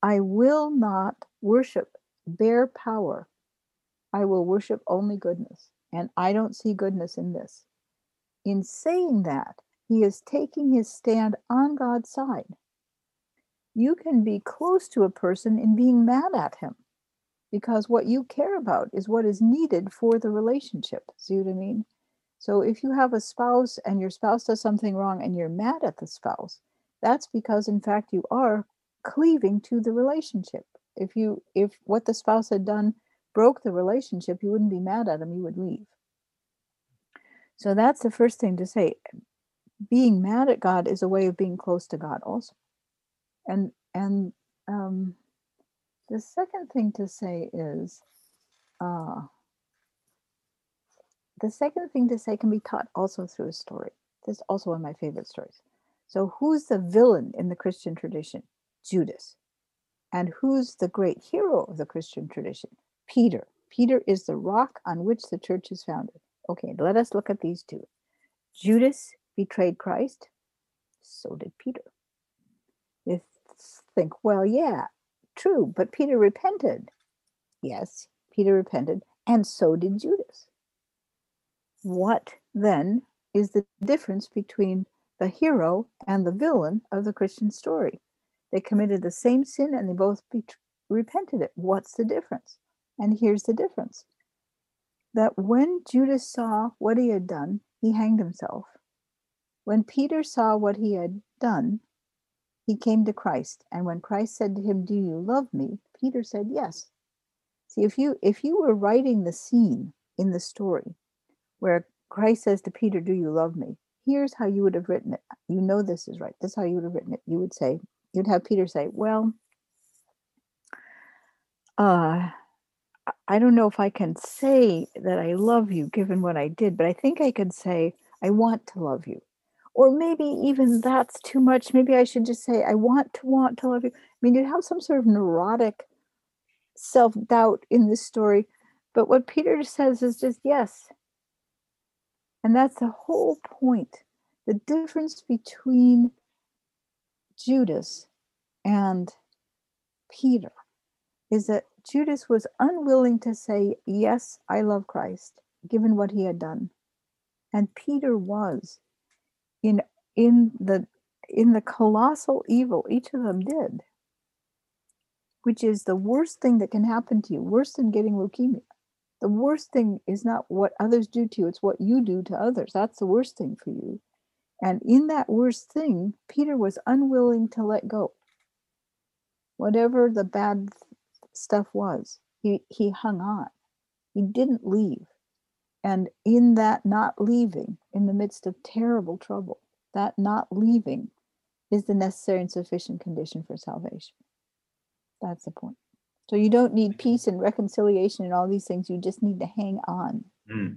[SPEAKER 1] I will not worship bare power. I will worship only goodness. And I don't see goodness in this. In saying that, he is taking his stand on God's side. You can be close to a person in being mad at him because what you care about is what is needed for the relationship. See what I mean? So if you have a spouse and your spouse does something wrong and you're mad at the spouse, that's because in fact you are cleaving to the relationship. If you if what the spouse had done broke the relationship, you wouldn't be mad at him, you would leave. So that's the first thing to say. Being mad at God is a way of being close to God also. And and um, the second thing to say is uh, the second thing to say can be taught also through a story. This is also one of my favorite stories. So, who's the villain in the Christian tradition? Judas. And who's the great hero of the Christian tradition? Peter. Peter is the rock on which the church is founded. Okay, let us look at these two. Judas betrayed Christ, so did Peter. You think, well, yeah, true, but Peter repented. Yes, Peter repented, and so did Judas what then is the difference between the hero and the villain of the Christian story. They committed the same sin and they both be- repented it. What's the difference? And here's the difference that when Judas saw what he had done, he hanged himself. When Peter saw what he had done, he came to Christ. And when Christ said to him, Do you love me? Peter said, Yes. See, if you if you were writing the scene in the story where Christ says to Peter, Do you love me? Here's how you would have written it. You know this is right. This is how you would have written it. You would say, you'd have Peter say, Well, uh, I don't know if I can say that I love you given what I did, but I think I could say, I want to love you. Or maybe even that's too much. Maybe I should just say, I want to want to love you. I mean, you have some sort of neurotic self doubt in this story. But what Peter says is just yes. And that's the whole point. The difference between Judas and Peter is that Judas was unwilling to say, Yes, I love Christ, given what he had done. And Peter was in in the in the colossal evil each of them did, which is the worst thing that can happen to you, worse than getting leukemia. The worst thing is not what others do to you, it's what you do to others. That's the worst thing for you. And in that worst thing, Peter was unwilling to let go. Whatever the bad stuff was, he, he hung on. He didn't leave. And in that not leaving, in the midst of terrible trouble, that not leaving is the necessary and sufficient condition for salvation. That's the point. So you don't need peace and reconciliation and all these things. You just need to hang on.
[SPEAKER 2] Mm.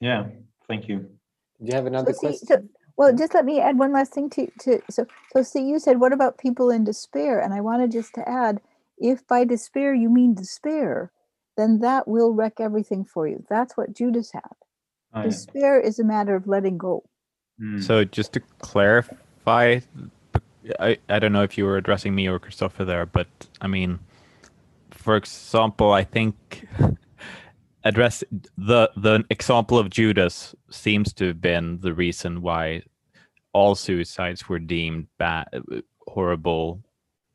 [SPEAKER 2] Yeah, thank you.
[SPEAKER 3] Do you have another
[SPEAKER 1] so
[SPEAKER 3] question?
[SPEAKER 1] So, well, just let me add one last thing to to so so see you said what about people in despair? And I wanted just to add, if by despair you mean despair, then that will wreck everything for you. That's what Judas had. Oh, despair yeah. is a matter of letting go.
[SPEAKER 4] Mm. So just to clarify, I, I don't know if you were addressing me or Kristoffer there, but I mean, for example, I think address the the example of Judas seems to have been the reason why all suicides were deemed bad, horrible,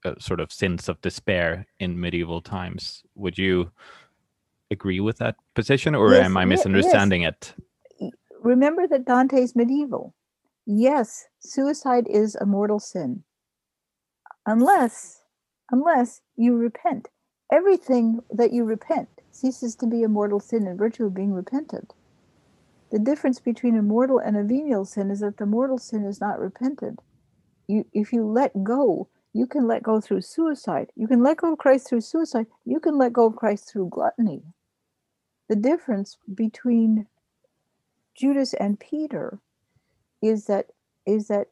[SPEAKER 4] uh, sort of sins of despair in medieval times. Would you agree with that position, or yes, am I misunderstanding yes.
[SPEAKER 1] it? Remember that Dante's medieval. Yes, suicide is a mortal sin. Unless, unless you repent. Everything that you repent ceases to be a mortal sin in virtue of being repented. The difference between a mortal and a venial sin is that the mortal sin is not repented. You, if you let go, you can let go through suicide. You can let go of Christ through suicide. You can let go of Christ through gluttony. The difference between Judas and Peter is that is that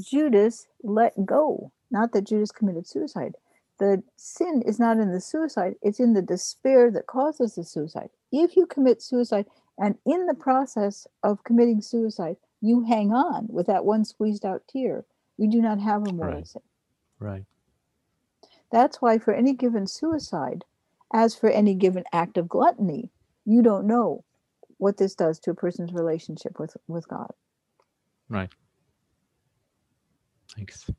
[SPEAKER 1] Judas let go, not that Judas committed suicide the sin is not in the suicide, it's in the despair that causes the suicide. If you commit suicide and in the process of committing suicide, you hang on with that one squeezed out tear, you do not have a moral
[SPEAKER 4] right.
[SPEAKER 1] sin.
[SPEAKER 4] Right.
[SPEAKER 1] That's why for any given suicide, as for any given act of gluttony, you don't know what this does to a person's relationship with, with God.
[SPEAKER 4] Right. Thanks.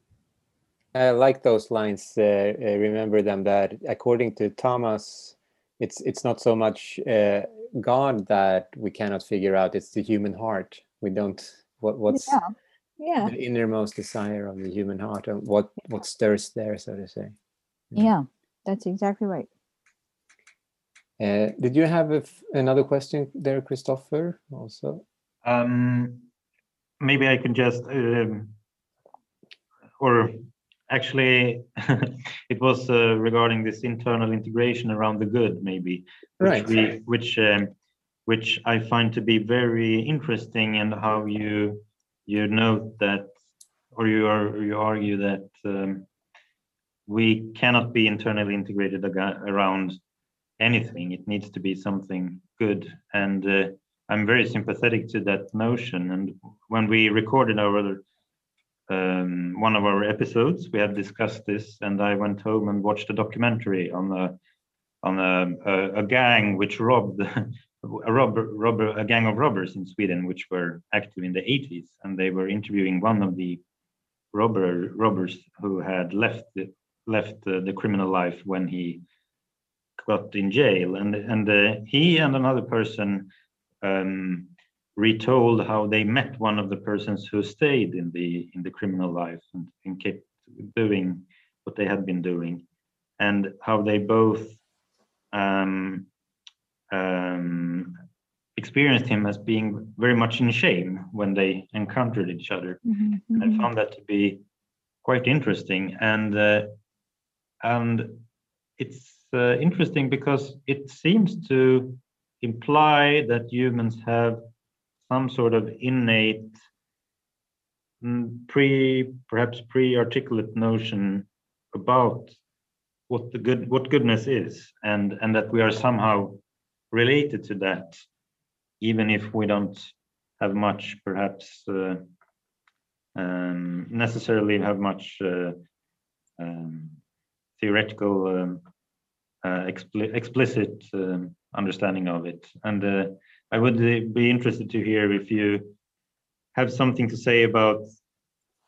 [SPEAKER 3] I like those lines. Uh, uh, remember them that according to Thomas, it's it's not so much uh, God that we cannot figure out; it's the human heart. We don't what what's
[SPEAKER 1] yeah. Yeah.
[SPEAKER 3] the innermost desire of the human heart and what what stirs there, so to say.
[SPEAKER 1] Yeah, that's exactly right.
[SPEAKER 3] Uh, did you have another question there, Kristoffer? Also,
[SPEAKER 2] um, maybe I can just um, or actually it was uh, regarding this internal integration around the good maybe which
[SPEAKER 3] right.
[SPEAKER 2] we, which um, which i find to be very interesting and how you you note that or you are you argue that um, we cannot be internally integrated around anything it needs to be something good and uh, i'm very sympathetic to that notion. And when we recorded our um, one of our episodes, we had discussed this, and I went home and watched a documentary on a on a, a, a gang which robbed a robber, robber, a gang of robbers in Sweden, which were active in the 80s, and they were interviewing one of the robber robbers who had left the, left the, the criminal life when he got in jail, and and uh, he and another person um, retold how they met one of the persons who stayed in the in the criminal life and, and kept doing what they had been doing, and how they both um, um, experienced him as being very much in shame when they encountered each other. Mm-hmm, mm-hmm. I found that to be quite interesting, and uh, and it's uh, interesting because it seems to imply that humans have some sort of innate mm, pre perhaps pre-articulate notion about what the good what goodness is and and that we are somehow related to that even if we don't have much perhaps uh, um, necessarily have much uh, um, theoretical um, uh, expli explicit um, understanding of it and uh, i would uh, be interested to hear if you have something to say about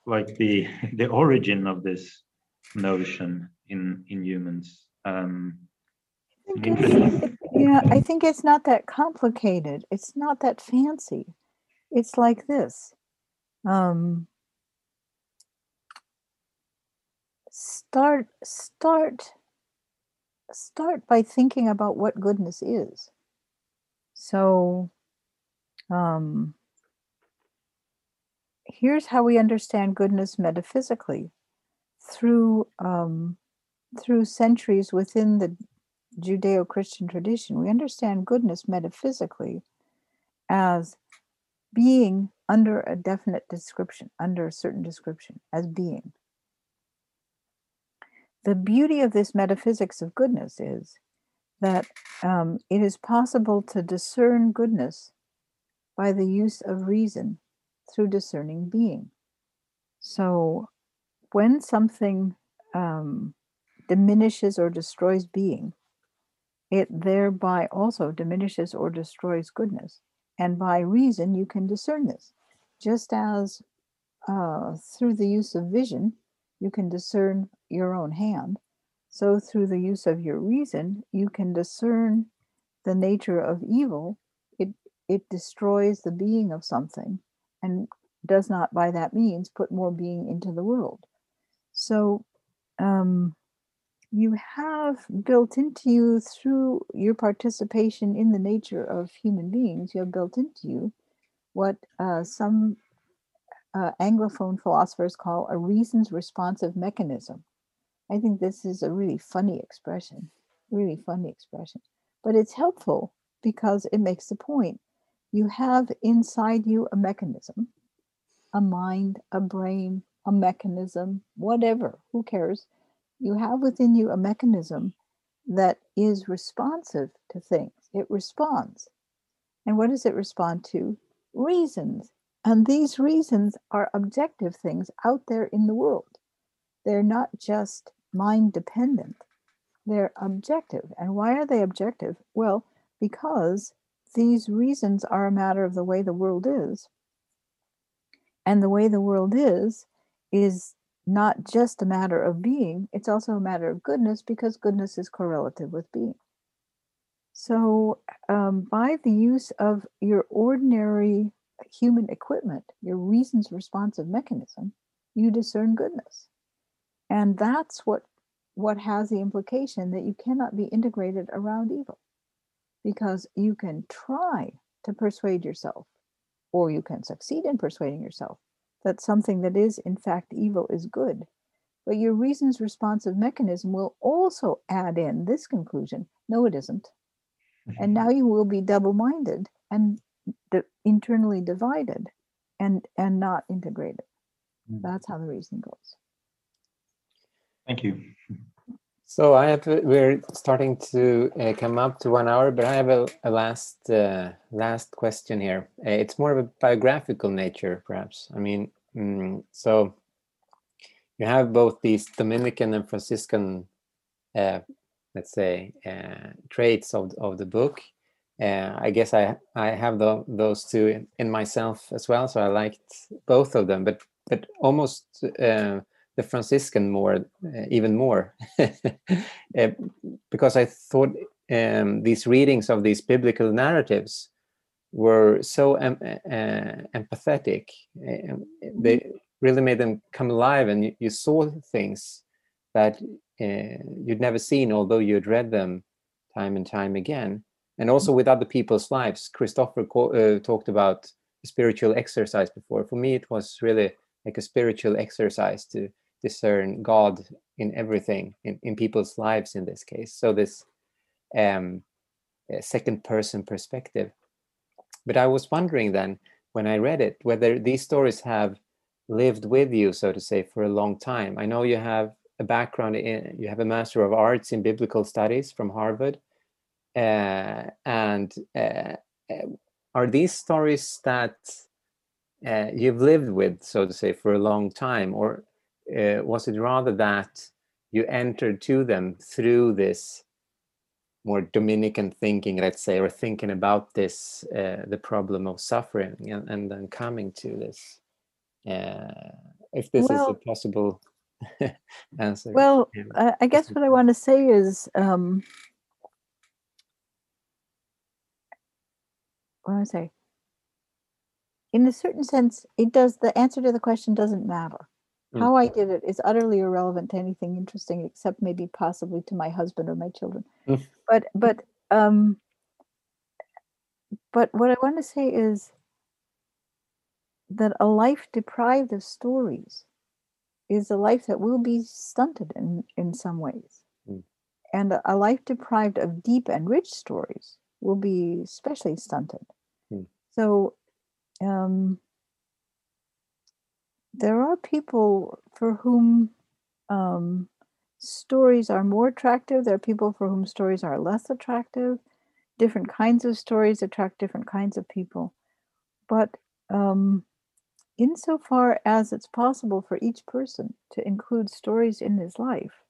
[SPEAKER 2] like the the origin of this notion in in humans um,
[SPEAKER 1] yeah, I think it's not that complicated. It's not that fancy. It's like this. Um, start start start by thinking about what goodness is. So um, here's how we understand goodness metaphysically through um, through centuries within the Judeo Christian tradition, we understand goodness metaphysically as being under a definite description, under a certain description, as being. The beauty of this metaphysics of goodness is that um, it is possible to discern goodness by the use of reason through discerning being. So when something um, diminishes or destroys being, it thereby also diminishes or destroys goodness. And by reason, you can discern this. Just as uh, through the use of vision, you can discern your own hand, so through the use of your reason, you can discern the nature of evil. It, it destroys the being of something and does not, by that means, put more being into the world. So, um, you have built into you through your participation in the nature of human beings, you have built into you what uh, some uh, Anglophone philosophers call a reasons responsive mechanism. I think this is a really funny expression, really funny expression, but it's helpful because it makes the point. You have inside you a mechanism, a mind, a brain, a mechanism, whatever, who cares? you have within you a mechanism that is responsive to things. It responds. And what does it respond to? Reasons. And these reasons are objective things out there in the world. They're not just mind dependent, they're objective. And why are they objective? Well, because these reasons are a matter of the way the world is. And the way the world is, is not just a matter of being, it's also a matter of goodness because goodness is correlative with being. So, um, by the use of your ordinary human equipment, your reasons responsive mechanism, you discern goodness. And that's what, what has the implication that you cannot be integrated around evil because you can try to persuade yourself, or you can succeed in persuading yourself that something that is in fact evil is good. But your reason's responsive mechanism will also add in this conclusion no, it isn't. And mm-hmm. now you will be double minded and de- internally divided and, and not integrated. Mm. That's how the reason goes.
[SPEAKER 2] Thank you.
[SPEAKER 3] So I have we're starting to uh, come up to one hour, but I have a, a last uh, last question here. Uh, it's more of a biographical nature, perhaps. I mean, mm, so you have both these Dominican and Franciscan uh, let's say, uh, traits of of the book. Uh, I guess I I have the, those two in, in, myself as well, so I liked both of them, but but almost uh, the Franciscan more, uh, even more, uh, because I thought um, these readings of these biblical narratives were so em- uh, empathetic. they really made them come alive, and you, you saw things that uh, you'd never seen, although you'd read them time and time again. And also with other people's lives. Kristoffer uh, talked about spiritual exercise before. For me, it was really like a spiritual exercise to discern God in everything, in, in people's lives in this case. So this um, second person perspective. But I was wondering then, when I read it, whether these stories have lived with you, so to say, for a long time. I know you have a background in, you have a Master of Arts in Biblical Studies from Harvard. Uh, and uh, uh are these stories that uh, you've lived with, so to say, for a long time? Or uh, was it rather that you entered to them through this more Dominican thinking, let's say, or thinking about this, uh, the problem of suffering, and, and then coming to this. Uh, if this well, is a possible answer.
[SPEAKER 1] Well, uh, I guess what I want to say is, um, what do I say? In a certain sense, it does. The answer to the question doesn't matter. Mm. How I did it is utterly irrelevant to anything interesting, except maybe possibly to my husband or my children. Mm. But but um, but what I want to say is that a life deprived of stories is a life that will be stunted in in some ways, mm. and a life deprived of deep and rich stories will be especially stunted. Mm. So. Um, there are people for whom um, stories are more attractive. There are people for whom stories are less attractive. Different kinds of stories attract different kinds of people. But um, insofar as it's possible for each person to include stories in his life,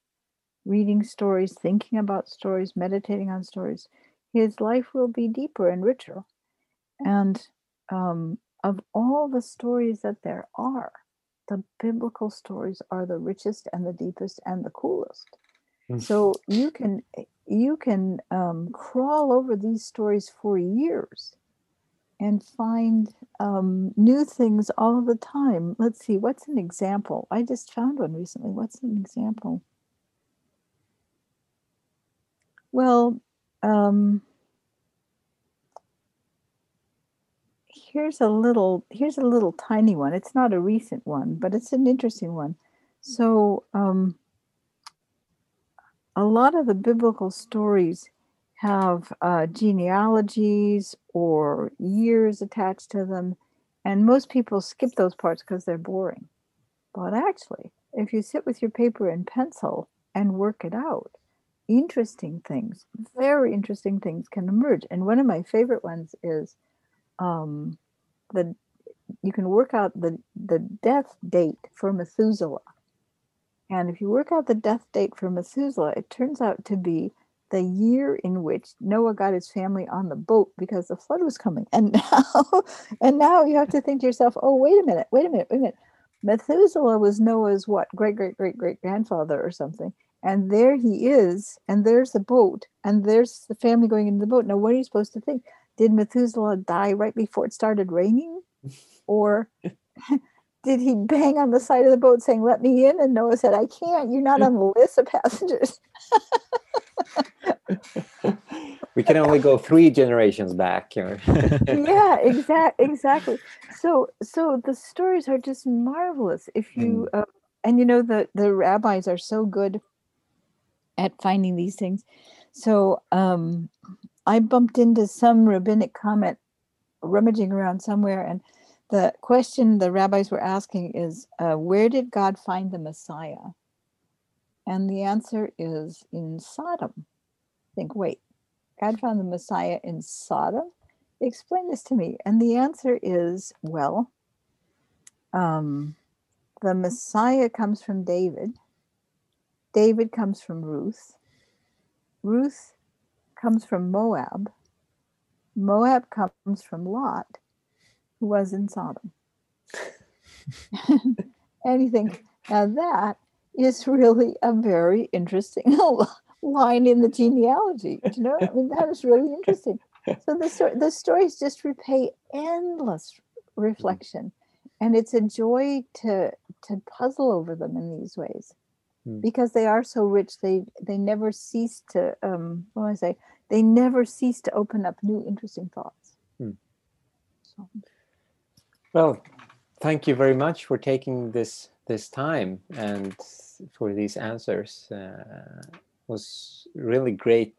[SPEAKER 1] reading stories, thinking about stories, meditating on stories, his life will be deeper and richer. And um, of all the stories that there are, the biblical stories are the richest and the deepest and the coolest. Mm. So you can you can um, crawl over these stories for years and find um, new things all the time. Let's see, what's an example? I just found one recently. What's an example? Well, um, here's a little here's a little tiny one. It's not a recent one, but it's an interesting one. So um, a lot of the biblical stories have uh, genealogies or years attached to them, and most people skip those parts because they're boring. But actually, if you sit with your paper and pencil and work it out, interesting things, very interesting things can emerge. And one of my favorite ones is um, the you can work out the the death date for Methuselah. And if you work out the death date for Methuselah, it turns out to be the year in which Noah got his family on the boat because the flood was coming. And now and now you have to think to yourself, oh, wait a minute, wait a minute, wait a minute. Methuselah was Noah's what, great, great, great, great grandfather or something. And there he is, and there's the boat, and there's the family going in the boat. Now, what are you supposed to think? did Methuselah die right before it started raining? Or did he bang on the side of the boat saying, Let me in? And Noah said, I can't. You're not on the list of passengers.
[SPEAKER 3] we can only go three generations back.
[SPEAKER 1] yeah, exactly, exactly. So, so the stories are just marvelous. If you, mm. uh, and you know, the the rabbis are so good at finding these things. So, um, I bumped into some rabbinic comment rummaging around somewhere, and the question the rabbis were asking is, uh, where did God find the Messiah? And the answer is in Sodom. think, wait, God found the Messiah in Sodom? Explain this to me. And the answer is, well, um, the Messiah comes from David. David comes from Ruth. Ruth comes from Moab. Moab comes from Lot, who was in Sodom. think, now that is really a very interesting line in the genealogy. You know, I mean, that is really interesting. So the the stories just repay endless reflection, and it's a joy to to puzzle over them in these ways
[SPEAKER 3] Hmm.
[SPEAKER 1] because they are so rich. They they never cease to um, what do I say? They never cease to open up new interesting thoughts.
[SPEAKER 3] Hmm.
[SPEAKER 1] So,
[SPEAKER 3] Well, thank you very much for taking this this time and for these answers. Uh, was really great,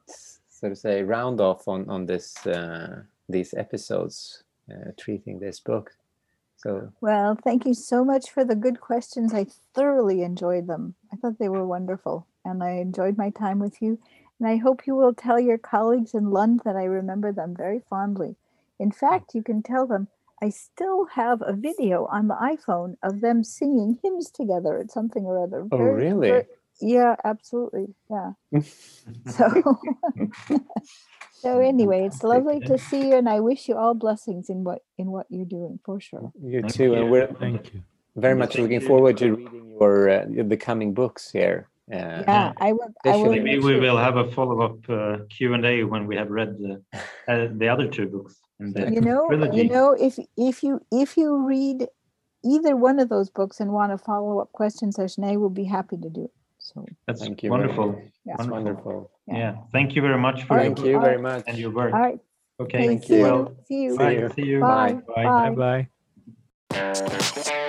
[SPEAKER 3] so to say, round off on on this uh, these episodes uh, treating this book. So
[SPEAKER 1] well, thank you so much for the good questions. I thoroughly enjoyed them. I thought they were wonderful, and I enjoyed my time with you. And I hope you will tell your colleagues in Lund that I remember them very fondly. In fact, you can tell them I still have a video on the iPhone of them singing hymns together at something or other.
[SPEAKER 3] Oh,
[SPEAKER 1] Very-
[SPEAKER 3] really?
[SPEAKER 1] very- yeah, absolutely. Yeah. So, so anyway, it's lovely to see you, and I wish you all blessings in what in what you're doing for sure.
[SPEAKER 3] you
[SPEAKER 2] Thank
[SPEAKER 3] too, and we're
[SPEAKER 4] Thank you.
[SPEAKER 3] very much
[SPEAKER 2] thank
[SPEAKER 3] looking
[SPEAKER 2] you.
[SPEAKER 3] forward to reading your uh, the coming books here. Uh,
[SPEAKER 1] Yeah, I will. I will.
[SPEAKER 2] Maybe we will have a follow-up uh, Q and A when we have read the, uh, the other two books.
[SPEAKER 1] You know,
[SPEAKER 2] trilogy.
[SPEAKER 1] you know, if if you if you read either one of those books and want a follow up question session, I will be happy to do it. So
[SPEAKER 2] That's
[SPEAKER 3] Thank you.
[SPEAKER 2] wonderful.
[SPEAKER 3] much.
[SPEAKER 1] Yeah.
[SPEAKER 3] It's
[SPEAKER 2] Wonderful.
[SPEAKER 3] wonderful.
[SPEAKER 1] Yeah.
[SPEAKER 2] Yeah. Thank you very much for
[SPEAKER 3] Thank
[SPEAKER 2] your
[SPEAKER 3] you very much.
[SPEAKER 2] and your work.
[SPEAKER 1] all right.
[SPEAKER 2] Okay.
[SPEAKER 1] Okay,
[SPEAKER 3] Thank
[SPEAKER 1] see
[SPEAKER 3] you.
[SPEAKER 1] you. See you.
[SPEAKER 3] See
[SPEAKER 2] Bye.
[SPEAKER 3] you.
[SPEAKER 2] See you.
[SPEAKER 1] Bye.
[SPEAKER 2] Bye.
[SPEAKER 4] Bye bye.
[SPEAKER 3] Bye.